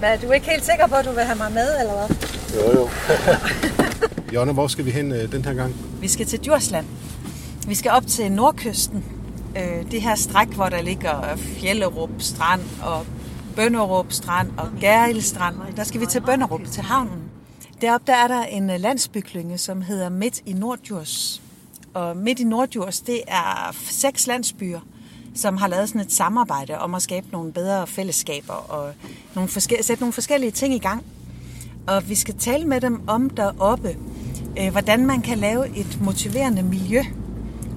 Men er du ikke helt sikker på, at du vil have mig med, eller hvad? Jo, jo. Jonna, hvor skal vi hen øh, den her gang? Vi skal til Djursland. Vi skal op til nordkysten. Øh, det her stræk, hvor der ligger Fjellerup Strand og Bønderup Strand og Gæril Strand. Der skal vi til Bønderup, til havnen. Deroppe der er der en øh, landsbyklynge, som hedder Midt i Nordjurs. Og Midt i Nordjurs, det er seks landsbyer, som har lavet sådan et samarbejde om at skabe nogle bedre fællesskaber og nogle forske- sætte nogle forskellige ting i gang. Og vi skal tale med dem om deroppe, øh, hvordan man kan lave et motiverende miljø.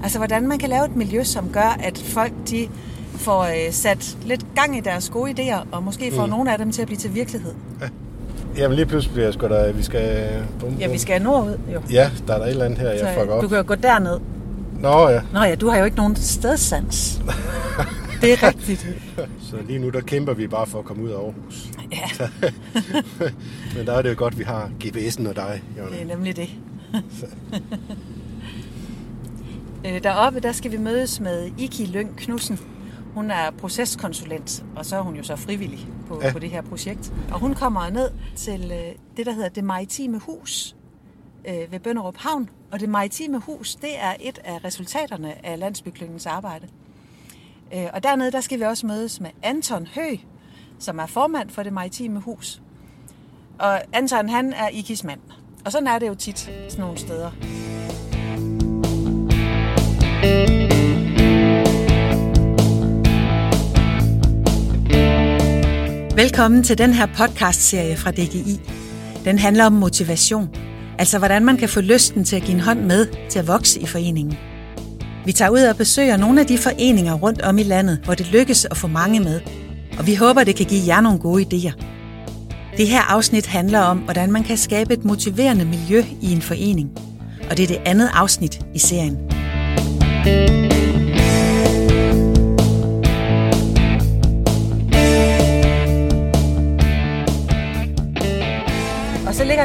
Altså hvordan man kan lave et miljø, som gør, at folk de får øh, sat lidt gang i deres gode idéer, og måske får mm. nogle af dem til at blive til virkelighed. Jamen lige pludselig bliver jeg sgu da, vi skal... Bum, bum. Ja, vi skal nordud jo. Ja, der er der et eller andet her, jeg Så, fucker øh, op. du kan jo gå derned. Nå ja, Nå ja, du har jo ikke nogen stedsans. det er rigtigt. så lige nu der kæmper vi bare for at komme ud af Aarhus. Ja, Men der er det jo godt, vi har GPS'en og dig, Jonna. det er nemlig det. Øh, Deroppe, der skal vi mødes med Iki Lyng Knudsen. Hun er proceskonsulent, og så er hun jo så frivillig på, Ja. ja. på det her projekt. Og hun kommer ned til øh, det, der hedder det maritime hus øh, ved Bønderup Havn. Og det maritime hus, det er et af resultaterne af landsbyklyngens arbejde. Øh, og dernede, der skal vi også mødes med Anton Hø, som er formand for det maritime hus. Og Anton, han er Ikis mand. Og sådan er det jo tit sådan nogle steder. Velkommen til den her podcast-serie fra DGI. Den handler om motivation. Altså hvordan man kan få lysten til at give en hånd med til at vokse i foreningen. Vi tager ud og besøger nogle af de foreninger rundt om i landet, hvor det lykkes at få mange med. Og vi håber, det kan give jer nogle gode idéer. Det her afsnit handler om, hvordan man kan skabe et motiverende miljø i en forening. Og det er det andet afsnit i serien. thank you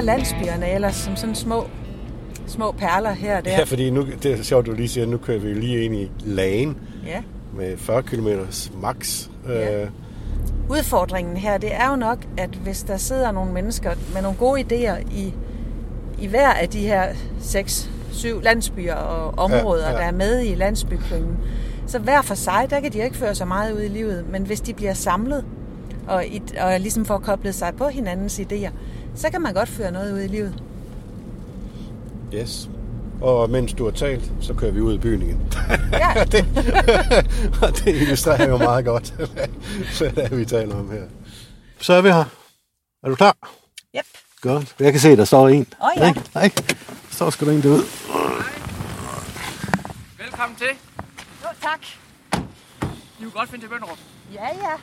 ligger landsbyerne ellers som sådan små, små perler her og der. Ja, fordi nu, det er sjovt, du lige siger, nu kører vi jo lige ind i Lagen Ja. med 40 km max. Ja. Øh, Udfordringen her, det er jo nok, at hvis der sidder nogle mennesker med nogle gode idéer i, i hver af de her seks, syv landsbyer og områder, Ja, ja, der er med i landsbyklyngen, så hver for sig, der kan de ikke føre så meget ud i livet, men hvis de bliver samlet og, i, og ligesom får koblet sig på hinandens idéer, så kan man godt føre noget ud i livet. yes. Og mens du har talt, så kører vi ud i byen igen. Ja, det, og det illustrerer jo meget godt, hvad det er, vi taler om her. Så er vi her. Er du klar? yep. Godt. Jeg kan se, der står en. Åh, ja. Ikke? Nej, der står sgu da en derude. Velkommen til. Jo, tak. I kan godt finde til Bønderup. Ja, ja.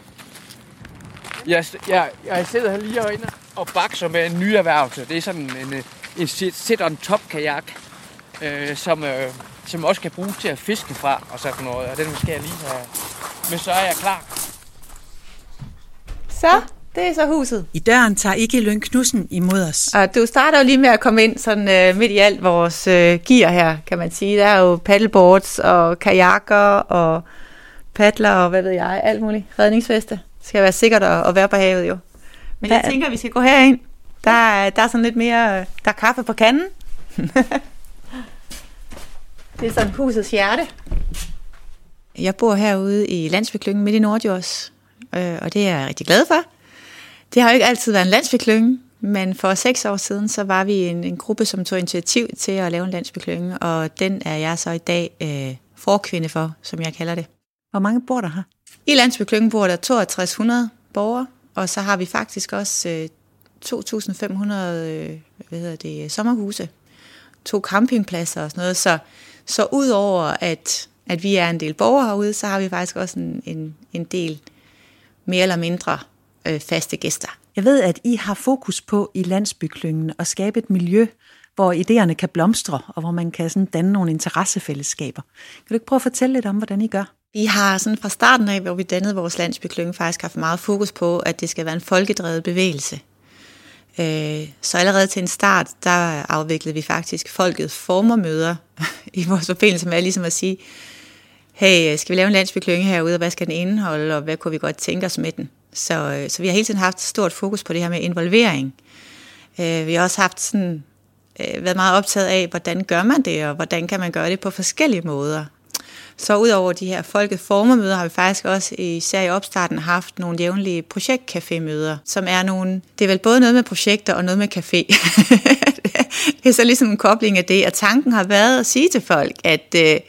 Jeg, jeg, jeg sidder her lige herinde og bakser med en ny erhvervelse. Det er sådan en, en sit sit on top kajak, øh, som, øh, som også kan bruges til at fiske fra og sådan noget. Og den skal jeg lige have. Men så er jeg klar. Så, det er så huset. I døren tager Ikke Lyng Knudsen imod os. Og du starter jo lige med at komme ind sådan øh, midt i alt vores øh, gear her, kan man sige. Der er jo paddleboards og kajakker og paddler og hvad ved jeg, alt muligt. Redningsveste. Skal være sikkert at, at være på havet jo. Men jeg Hvad- tænker, vi skal gå herind. Der, er- der er sådan lidt mere, der er kaffe på kanden. det er sådan husets hjerte. Jeg bor herude i landsbyklyngen midt i Nordjords, øh, og det er jeg rigtig glad for. Det har jo ikke altid været en landsbyklynge, men for seks år siden, så var vi en, en gruppe, som tog initiativ til at lave en landsbyklynge, og den er jeg så i dag øh, forkvinde for, som jeg kalder det. Hvor mange bor der her? I landsbyklyngen bor der 6200 borgere, og så har vi faktisk også øh, 2500 øh, hvad hedder det, sommerhuse, to campingpladser og sådan noget. Så, så udover at, at vi er en del borgere herude, så har vi faktisk også en, en, en del mere eller mindre øh, faste gæster. Jeg ved, at I har fokus på i landsbyklyngen at skabe et miljø, hvor idéerne kan blomstre, og hvor man kan sådan danne nogle interessefællesskaber. Kan du ikke prøve at fortælle lidt om, hvordan I gør? Vi har sådan fra starten af, hvor vi dannede vores landsbyklynge, faktisk haft meget fokus på, at det skal være en folkedrevet bevægelse. Øh, så allerede til en start, der afviklede vi faktisk folket formermøder i vores forbindelse med ligesom at sige, hey, skal vi lave en landsbyklynge herude, og hvad skal den indeholde, og hvad kunne vi godt tænke os med den? Så, øh, så vi har hele tiden haft stort fokus på det her med involvering. Øh, vi har også haft sådan, været meget optaget af, hvordan gør man det, og hvordan kan man gøre det på forskellige måder. Så udover de her folket formermøder, har vi faktisk også især i opstarten haft nogle jævnlige projektcafémøder, som er nogle, det er vel både noget med projekter og noget med café. det er så ligesom en kobling af det, og tanken har været at sige til folk, at øh,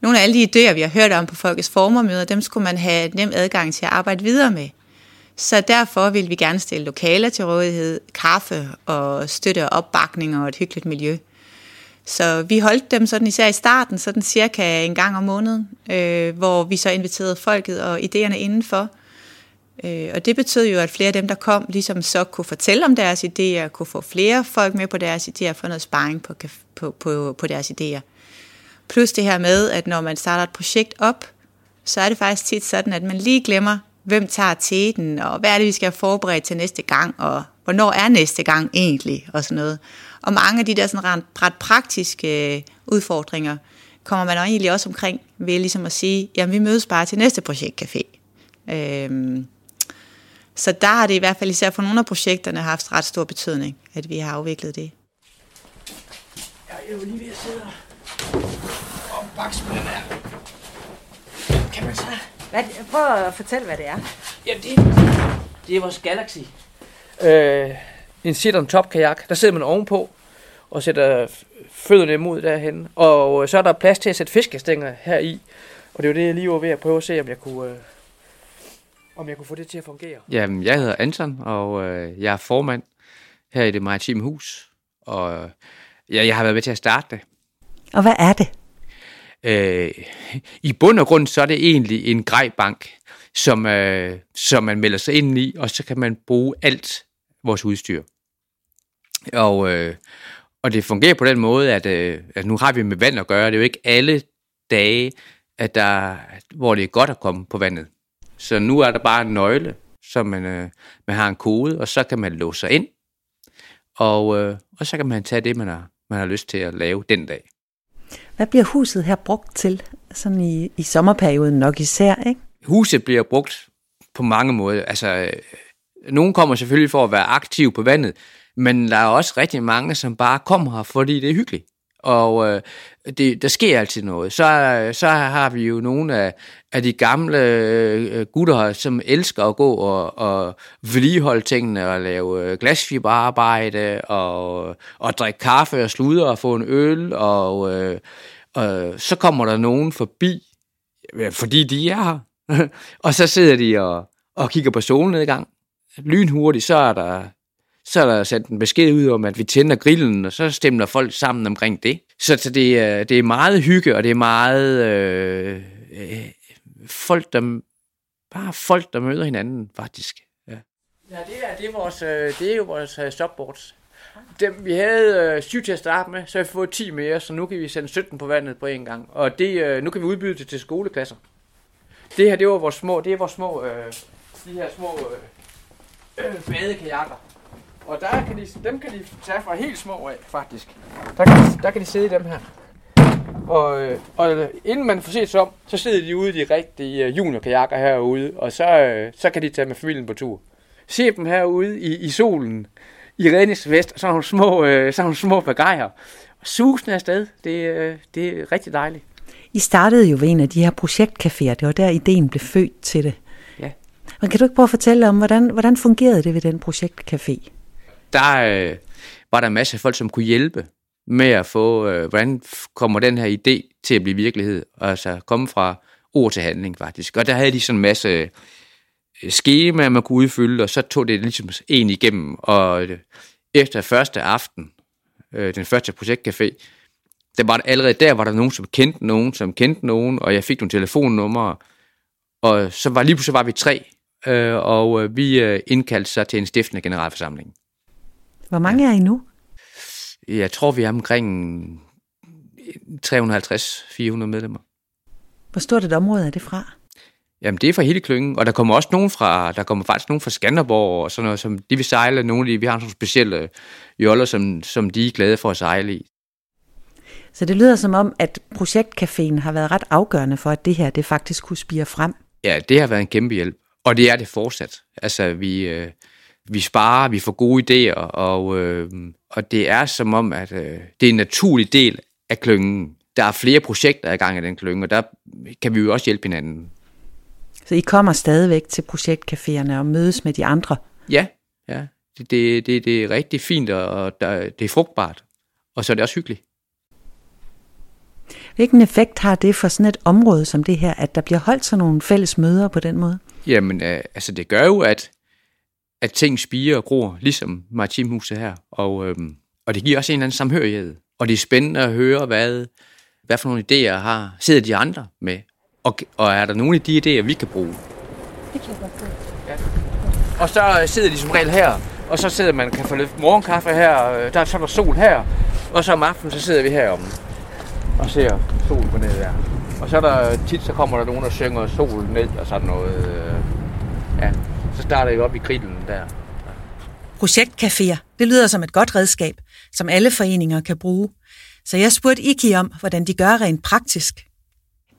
nogle af alle de idéer, vi har hørt om på Folkets Formermøder, dem skulle man have nem adgang til at arbejde videre med. Så derfor vil vi gerne stille lokaler til rådighed, kaffe og støtte og opbakning og et hyggeligt miljø. Så vi holdt dem sådan især i starten, sådan cirka en gang om måneden, øh, hvor vi så inviterede folket og idéerne indenfor. Øh, og det betød jo, at flere af dem, der kom, ligesom så kunne fortælle om deres idéer, kunne få flere folk med på deres idéer, få noget sparring på, på, på, på deres idéer. Plus det her med, at når man starter et projekt op, så er det faktisk tit sådan, at man lige glemmer, hvem tager teten, og hvad er det, vi skal have forberedt til næste gang, og hvornår er næste gang egentlig, og sådan noget. Og mange af de der sådan ret, praktiske øh, udfordringer, kommer man egentlig også omkring ved ligesom at sige, jamen vi mødes bare til næste projektcafé. Øhm, så der har det i hvert fald især for nogle af projekterne haft ret stor betydning, at vi har afviklet det. Jeg er jo lige ved at sidde og bakse med den her. Kan man så... Hvad, prøv at fortælle, hvad det er. Ja, det, det er vores Galaxy. Øh, en sit-on top kajak. Der sidder man ovenpå og sætter fødderne imod derhen. Og så er der plads til at sætte fiskestænger her i. Og det er jo det, jeg lige var ved at prøve at se, om jeg kunne, øh, om jeg kunne få det til at fungere. Jamen, jeg hedder Anton, og øh, jeg er formand her i det maritime hus. Og ja, jeg har været med til at starte det. Og hvad er det? Øh, I bund og grund så er det egentlig en grejbank, som, øh, som man melder sig ind i, og så kan man bruge alt vores udstyr. Og, øh, og det fungerer på den måde, at, øh, at nu har vi med vand at gøre. Det er jo ikke alle dage, at der, hvor det er godt at komme på vandet. Så nu er der bare en nøgle, så man, øh, man har en kode, og så kan man låse sig ind, og, øh, og så kan man tage det, man har, man har lyst til at lave den dag. Hvad bliver huset her brugt til, sådan i, i sommerperioden nok især, ikke? Huset bliver brugt på mange måder. Altså, øh, nogen kommer selvfølgelig for at være aktiv på vandet, men der er også rigtig mange, som bare kommer her, fordi det er hyggeligt. Og øh, det, der sker altid noget. Så, så har vi jo nogle af, af de gamle øh, gutter, som elsker at gå og, og vedligeholde tingene og lave øh, glasfiberarbejde og, og drikke kaffe og sludre og få en øl. Og, øh, og så kommer der nogen forbi, fordi de er her. og så sidder de og, og kigger på solnedgang. Lynhurtigt, så er der så er der sendt en besked ud om, at vi tænder grillen, og så stemmer folk sammen omkring det. Så, så det, er, det er meget hygge, og det er meget øh, øh, folk, der, bare folk, der møder hinanden, faktisk. Ja, ja det, er, det, er vores, øh, det er jo vores øh, stopboards. Dem, vi havde øh, syv til at starte med, så har vi fået 10 mere, så nu kan vi sende 17 på vandet på en gang. Og det, øh, nu kan vi udbyde det til skoleklasser. Det her, det var vores små, det er vores små, øh, de her små øh, øh, badekajakker. Og der kan de, dem kan de tage fra helt små af, faktisk. Der kan, der kan de sidde i dem her. Og, øh, og inden man får set sig om, så sidder de ude i de rigtige øh, juniorkajakker herude, og så, øh, så kan de tage med familien på tur. Se dem herude i, i solen, i redningsvest, så nogle små, øh, sådan nogle små bagajer. Susende afsted, det, det er rigtig dejligt. I startede jo ved en af de her projektcaféer, det var der ideen blev født til det. Ja. Men kan du ikke prøve at fortælle om, hvordan, hvordan fungerede det ved den projektcafé? Der øh, var der masser af folk, som kunne hjælpe med at få, øh, hvordan kommer den her idé til at blive virkelighed, altså komme fra ord til handling faktisk. Og der havde de sådan en masse øh, skemaer, man kunne udfylde, og så tog det ligesom en igennem, og øh, efter første aften, øh, den første projektcafé, der var der, allerede der var der nogen, som kendte nogen, som kendte nogen, og jeg fik nogle telefonnumre, og så var lige pludselig var vi tre, øh, og øh, vi øh, indkaldte sig til en stiftende generalforsamling. Hvor mange ja. er I nu? Jeg tror, vi er omkring 350-400 medlemmer. Hvor stort et område er det fra? Jamen, det er fra hele klyngen, og der kommer også nogen fra, der kommer faktisk nogen fra Skanderborg, og sådan noget, som de vil sejle, nogle af de, vi har nogle specielle joller, som, som de er glade for at sejle i. Så det lyder som om, at projektcaféen har været ret afgørende for, at det her det faktisk kunne spire frem. Ja, det har været en kæmpe hjælp, og det er det fortsat. Altså, vi, øh, vi sparer, vi får gode idéer, og, øh, og det er som om, at øh, det er en naturlig del af klyngen. Der er flere projekter i gang i den klynge, og der kan vi jo også hjælpe hinanden. Så I kommer stadigvæk til projektcaféerne og mødes med de andre? Ja, ja. Det, det, det, det er rigtig fint, og der, det er frugtbart. Og så er det også hyggeligt. Hvilken effekt har det for sådan et område som det her, at der bliver holdt sådan nogle fælles møder på den måde? Jamen, øh, altså det gør jo, at, at ting spiger og gror, ligesom Maritimhuset her. Og, øhm, og det giver også en eller anden samhørighed. Og det er spændende at høre, hvad, hvad for nogle idéer har sidder de andre med. Og, og er der nogle af de idéer, vi kan bruge? Det kan jeg godt ja. Og så sidder de som regel her, og så sidder man kan få lidt morgenkaffe her, øh, der er så der sol her, og så om aftenen, så sidder vi herom og ser solen gå ned der. Og så er der tit, så kommer der nogen, der synger solen ned og sådan noget. Øh, ja, så starter vi op i grillen der. Projektcaféer, det lyder som et godt redskab, som alle foreninger kan bruge. Så jeg spurgte Iki om, hvordan de gør rent praktisk.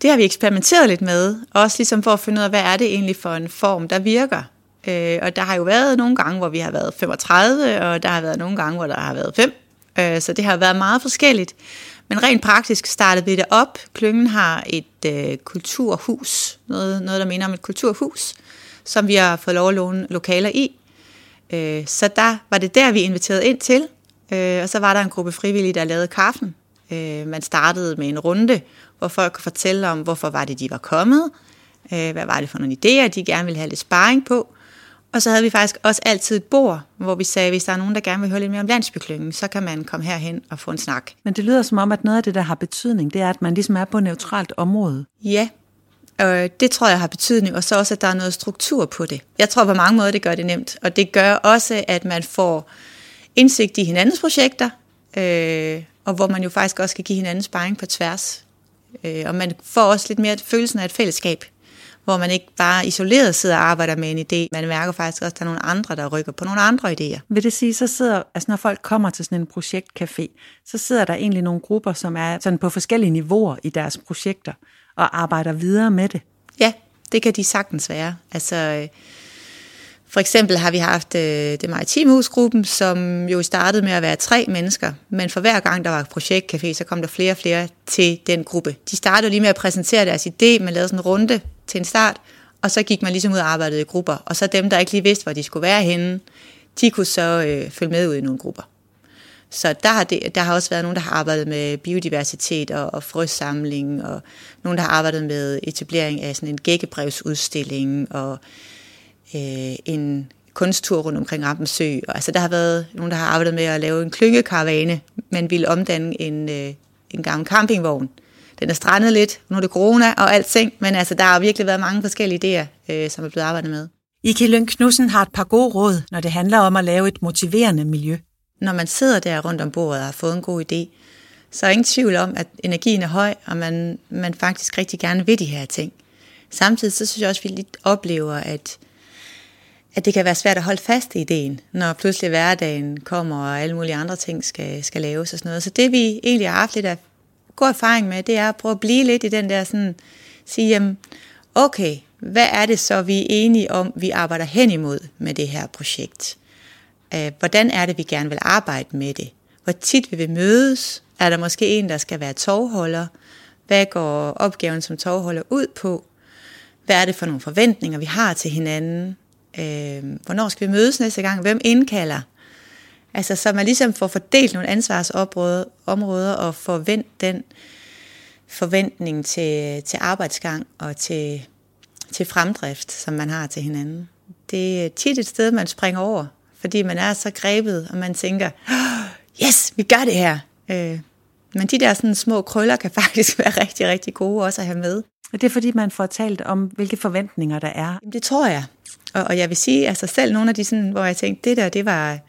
Det har vi eksperimenteret lidt med, også ligesom for at finde ud af, hvad er det egentlig for en form, der virker. Øh, og der har jo været nogle gange, hvor vi har været 35, og der har været nogle gange, hvor der har været 5. Øh, så det har været meget forskelligt. Men rent praktisk startede vi det op. Klyngen har et øh, kulturhus, noget, noget, der minder om et kulturhus, som vi har fået lov at låne lokaler i. Øh, så der var det der, vi inviterede ind til. Øh, og så var der en gruppe frivillige, der lavede kaffen. Øh, man startede med en runde, hvor folk kunne fortælle om, hvorfor var det, de var kommet. Øh, hvad var det for nogle idéer, de gerne ville have lidt sparring på. Og så havde vi faktisk også altid et bord, hvor vi sagde, hvis der er nogen, der gerne vil høre lidt mere om landsbyklyngen, så kan man komme herhen og få en snak. Men det lyder som om, at noget af det, der har betydning, det er, at man ligesom er på et neutralt område. Ja, og det tror jeg har betydning, og så også, at der er noget struktur på det. Jeg tror på mange måder, det gør det nemt, og det gør også, at man får indsigt i hinandens projekter, øh, og hvor man jo faktisk også kan give hinanden sparring på tværs. Øh, og man får også lidt mere følelsen af et fællesskab hvor man ikke bare isoleret sidder og arbejder med en idé. Man mærker faktisk også, at der er nogle andre, der rykker på nogle andre idéer. Vil det sige, så sidder, altså når folk kommer til sådan en projektcafé, så sidder der egentlig nogle grupper, som er sådan på forskellige niveauer i deres projekter, og arbejder videre med det? Ja, det kan de sagtens være. Altså, for eksempel har vi haft øh, det maritime husgruppen, som jo startede med at være tre mennesker, men for hver gang der var projektcafé, så kom der flere og flere til den gruppe. De startede lige med at præsentere deres idé, man lavede sådan en runde til en start, og så gik man ligesom ud og arbejdede i grupper. Og så dem, der ikke lige vidste, hvor de skulle være henne, de kunne så øh, følge med ud i nogle grupper. Så der har, det, der har også været nogen, der har arbejdet med biodiversitet og, og frøsamling, og nogen, der har arbejdet med etablering af sådan en gækkebrevsudstilling, og øh, en kunsttur rundt omkring Rampensø. Og, altså, der har været nogen, der har arbejdet med at lave en klyngekaravane, man ville omdanne en, øh, en gammel campingvogn den er strandet lidt, nu er det corona og alting, men altså, der har virkelig været mange forskellige idéer, øh, som er blevet arbejdet med. Ike Løn Knudsen har et par gode råd, når det handler om at lave et motiverende miljø. Når man sidder der rundt om bordet og har fået en god idé, så er ingen tvivl om, at energien er høj, og man, man faktisk rigtig gerne vil de her ting. Samtidig så synes jeg også, at vi lidt oplever, at, at det kan være svært at holde fast i ideen, når pludselig hverdagen kommer, og alle mulige andre ting skal, skal laves og sådan noget. Så det vi egentlig har haft lidt af god erfaring med, det er at prøve at blive lidt i den der sådan, sige, jamen, okay, hvad er det så, vi er enige om, vi arbejder hen imod med det her projekt? Øh, hvordan er det, vi gerne vil arbejde med det? Hvor tit vil vi mødes? Er der måske en, der skal være tovholder? Hvad går opgaven som tovholder ud på? Hvad er det for nogle forventninger, vi har til hinanden? Øh, hvornår skal vi mødes næste gang? Hvem indkalder? Altså, så man ligesom får fordelt nogle ansvarsområder og får vendt den forventning til, til arbejdsgang og til, til fremdrift, som man har til hinanden. Det er tit et sted, man springer over, fordi man er så grebet, og man tænker, yes, vi gør det her. Øh, men de der sådan små krøller kan faktisk være rigtig, rigtig gode også at have med. Og det er fordi, man får talt om, hvilke forventninger der er. Det tror jeg. Og, og jeg vil sige, altså selv nogle af de sådan, hvor jeg tænkte, det der, det var,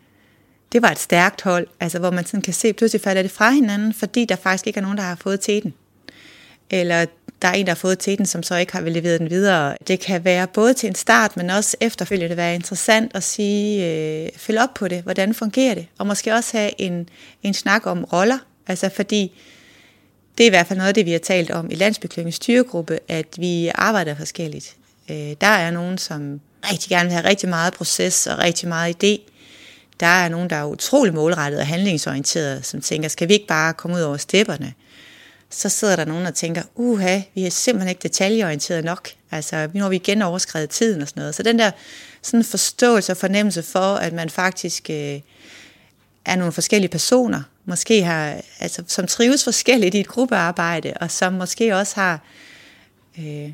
det var et stærkt hold, altså hvor man sådan kan se, pludselig falder det fra hinanden, fordi der faktisk ikke er nogen, der har fået teten. Eller der er en, der har fået teten, som så ikke har leveret den videre. Det kan være både til en start, men også efterfølgende være interessant at sige, øh, følge op på det, hvordan fungerer det, og måske også have en, en snak om roller, altså fordi det er i hvert fald noget af det, vi har talt om i Landsbyklyngens styregruppe, at vi arbejder forskelligt. Øh, der er nogen, som rigtig gerne vil have rigtig meget proces og rigtig meget idé. Der er nogen, der er utrolig målrettet og handlingsorienteret, som tænker, skal vi ikke bare komme ud over stepperne? Så sidder der nogen og tænker, uha, vi er simpelthen ikke detaljeorienteret nok. Altså, nu har vi igen overskrevet tiden og sådan noget. Så den der sådan forståelse og fornemmelse for, at man faktisk øh, er nogle forskellige personer, måske har, altså, som trives forskelligt i et gruppearbejde, og som måske også har øh,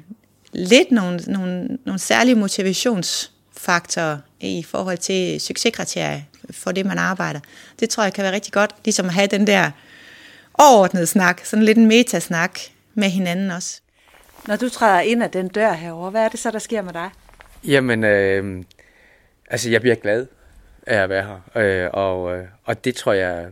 lidt nogle, nogle, nogle særlige motivationsfaktorer i forhold til succeskriterier for det, man arbejder. Det tror jeg kan være rigtig godt, ligesom at have den der overordnede snak, sådan lidt en metasnak med hinanden også. Når du træder ind af den dør herover, hvad er det så, der sker med dig? Jamen, øh, altså jeg bliver glad af at være her, øh, og, øh, og det tror jeg,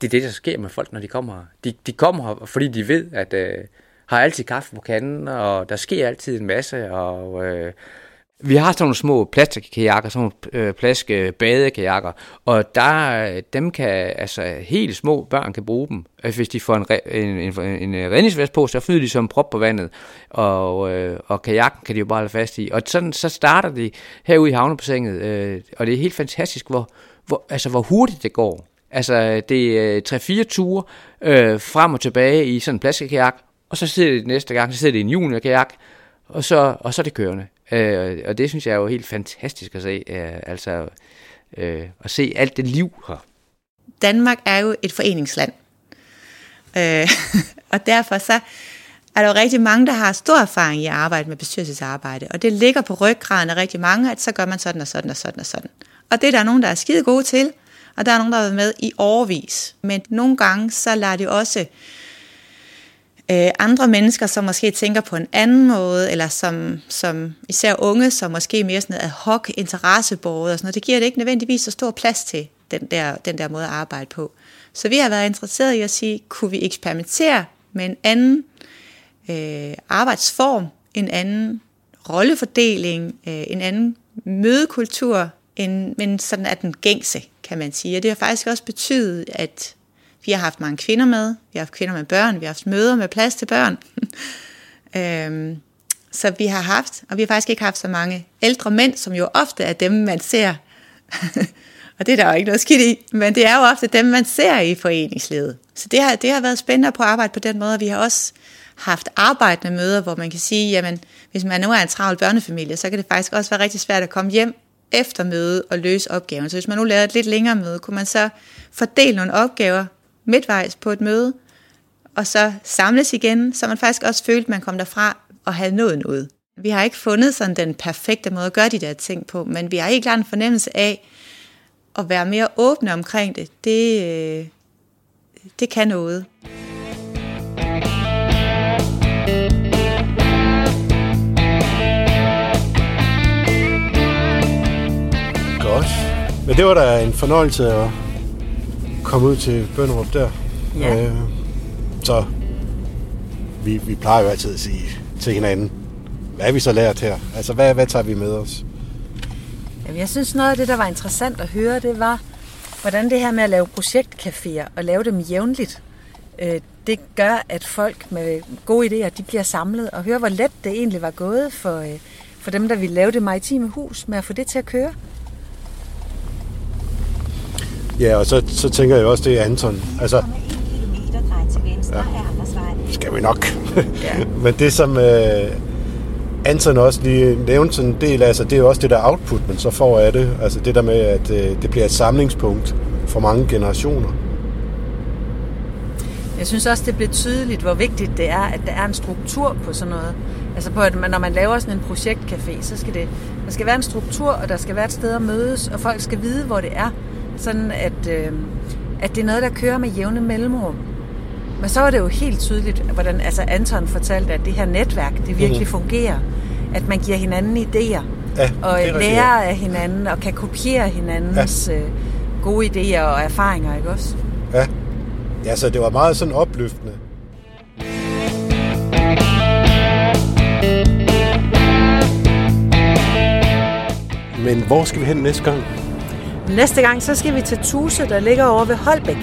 det er det, der sker med folk, når de kommer her. De, de kommer her, fordi de ved, at øh, har altid kaffe på kanden, og der sker altid en masse, og øh, vi har sådan nogle små plastikkajakker, sådan nogle øh, plaske badekajakker, og der, øh, dem kan, altså helt små børn kan bruge dem. Øh, hvis de får en, en, en, en, en redningsvest på, så flyder de som prop på vandet, og, øh, og kajakken kan de jo bare holde fast i. Og sådan, så starter de herude i havnebassinet, øh, og det er helt fantastisk, hvor, hvor, altså, hvor hurtigt det går. Altså, det er øh, 3-4 ture øh, frem og tilbage i sådan en plastikkajak, og så sidder det næste gang, så sidder det i en juniorkajak, og så, og så er det kørende. Øh, og det synes jeg er jo helt fantastisk at se, øh, altså øh, at se alt det liv her. Danmark er jo et foreningsland, øh, og derfor så er der jo rigtig mange, der har stor erfaring i at arbejde med bestyrelsesarbejde, og det ligger på ryggraden af rigtig mange, at så gør man sådan og sådan og sådan og sådan. Og det er der nogen, der er skide gode til, og der er nogen, der har været med i overvis. Men nogle gange, så lader det også øh, Øh, andre mennesker, som måske tænker på en anden måde, eller som, som især unge, som måske mere sådan ad hoc interessebåret og sådan noget, det giver det ikke nødvendigvis så stor plads til den der, den der måde at arbejde på. Så vi har været interesseret i at sige, kunne vi eksperimentere med en anden øh, arbejdsform, en anden rollefordeling, øh, en anden mødekultur, en, men sådan er den gængse, kan man sige. Og det har faktisk også betydet, at vi har haft mange kvinder med, vi har haft kvinder med børn, vi har haft møder med plads til børn. øhm, så vi har haft, og vi har faktisk ikke haft så mange ældre mænd, som jo ofte er dem, man ser. og det er der jo ikke noget skidt i, men det er jo ofte dem, man ser i foreningslivet. Så det har, det har været spændende på arbejde på den måde, vi har også haft arbejdende møder, hvor man kan sige, jamen, hvis man nu er en travl børnefamilie, så kan det faktisk også være rigtig svært at komme hjem efter møde og løse opgaven. Så hvis man nu lavede et lidt længere møde, kunne man så fordele nogle opgaver midtvejs på et møde, og så samles igen, så man faktisk også følte, at man kom derfra og havde nået noget. Vi har ikke fundet sådan den perfekte måde at gøre de der ting på, men vi har ikke klart en fornemmelse af at være mere åbne omkring det. Det, øh, det kan noget. Godt. Men det var da en fornøjelse at komme ud til Bønderup der. Ja. Øh, så vi, vi plejer jo altid at sige til hinanden, hvad har vi så lært her? Altså, hvad, hvad tager vi med os? Jamen, jeg synes noget af det, der var interessant at høre, det var, hvordan det her med at lave projektcaféer og lave dem jævnligt, øh, det gør, at folk med gode idéer, de bliver samlet og høre, hvor let det egentlig var gået for, øh, for dem, der ville lave det maritime hus med at få det til at køre. Ja, og så, så tænker jeg også, det er Anton. Altså, kilometer drej til venstre ja. skal vi nok. Ja. Men det som øh, Anton også lige nævnte sådan en del af, altså, det er jo også det der output, man så får af det. Altså det der med, at øh, det bliver et samlingspunkt for mange generationer. Jeg synes også, det bliver tydeligt, hvor vigtigt det er, at der er en struktur på sådan noget. Altså på, at man, når man laver sådan en projektcafé, så skal det, der skal være en struktur, og der skal være et sted at mødes, og folk skal vide, hvor det er. Sådan at, øh, at det er noget, der kører med jævne mellemrum. Men så var det jo helt tydeligt, hvordan altså Anton fortalte, at det her netværk, det virkelig mm. fungerer. At man giver hinanden idéer, Ja, og er lærer af hinanden, og kan kopiere hinandens ja. gode idéer og erfaringer, ikke også? Ja. ja, så det var meget sådan opløftende. Men hvor skal vi hen næste gang? Næste gang, så skal vi til Tuse, der ligger over ved Holbæk.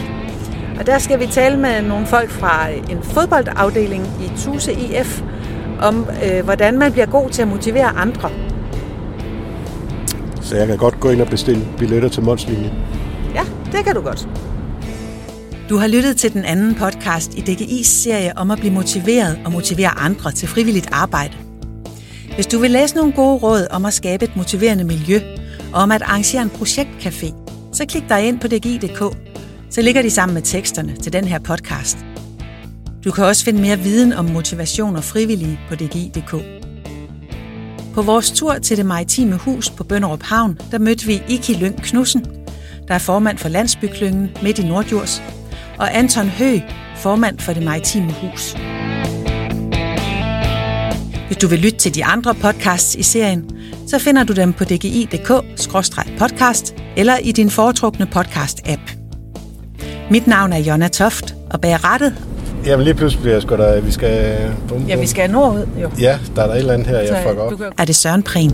Og der skal vi tale med nogle folk fra en fodboldafdeling i Tuse IF om, øh, hvordan man bliver god til at motivere andre. Så jeg kan godt gå ind og bestille billetter til Målslinjen. Ja, det kan du godt. Du har lyttet til den anden podcast i DGI's serie om at blive motiveret og motivere andre til frivilligt arbejde. Hvis du vil læse nogle gode råd om at skabe et motiverende miljø om at arrangere en projektcafé, så klik dig ind på dgi.dk. Så ligger de sammen med teksterne til den her podcast. Du kan også finde mere viden om motivation og frivillige på dgi.dk. På vores tur til det maritime hus på Bønderup Havn, der mødte vi Iki Lyng Knudsen, der er formand for Landsbyklyngen midt i Nordjurs, og Anton Hø, formand for det maritime hus. Hvis du vil lytte til de andre podcasts i serien, så finder du dem på dgi.dk-podcast eller i din foretrukne podcast-app. Mit navn er Jonna Toft, og bag rettet... Jamen lige pludselig bliver jeg sgu da, vi skal... Bum, bum. Ja, vi skal nordud, jo. Ja, der er der et eller andet her, jeg øh, fucker op. Er det Søren Prehn?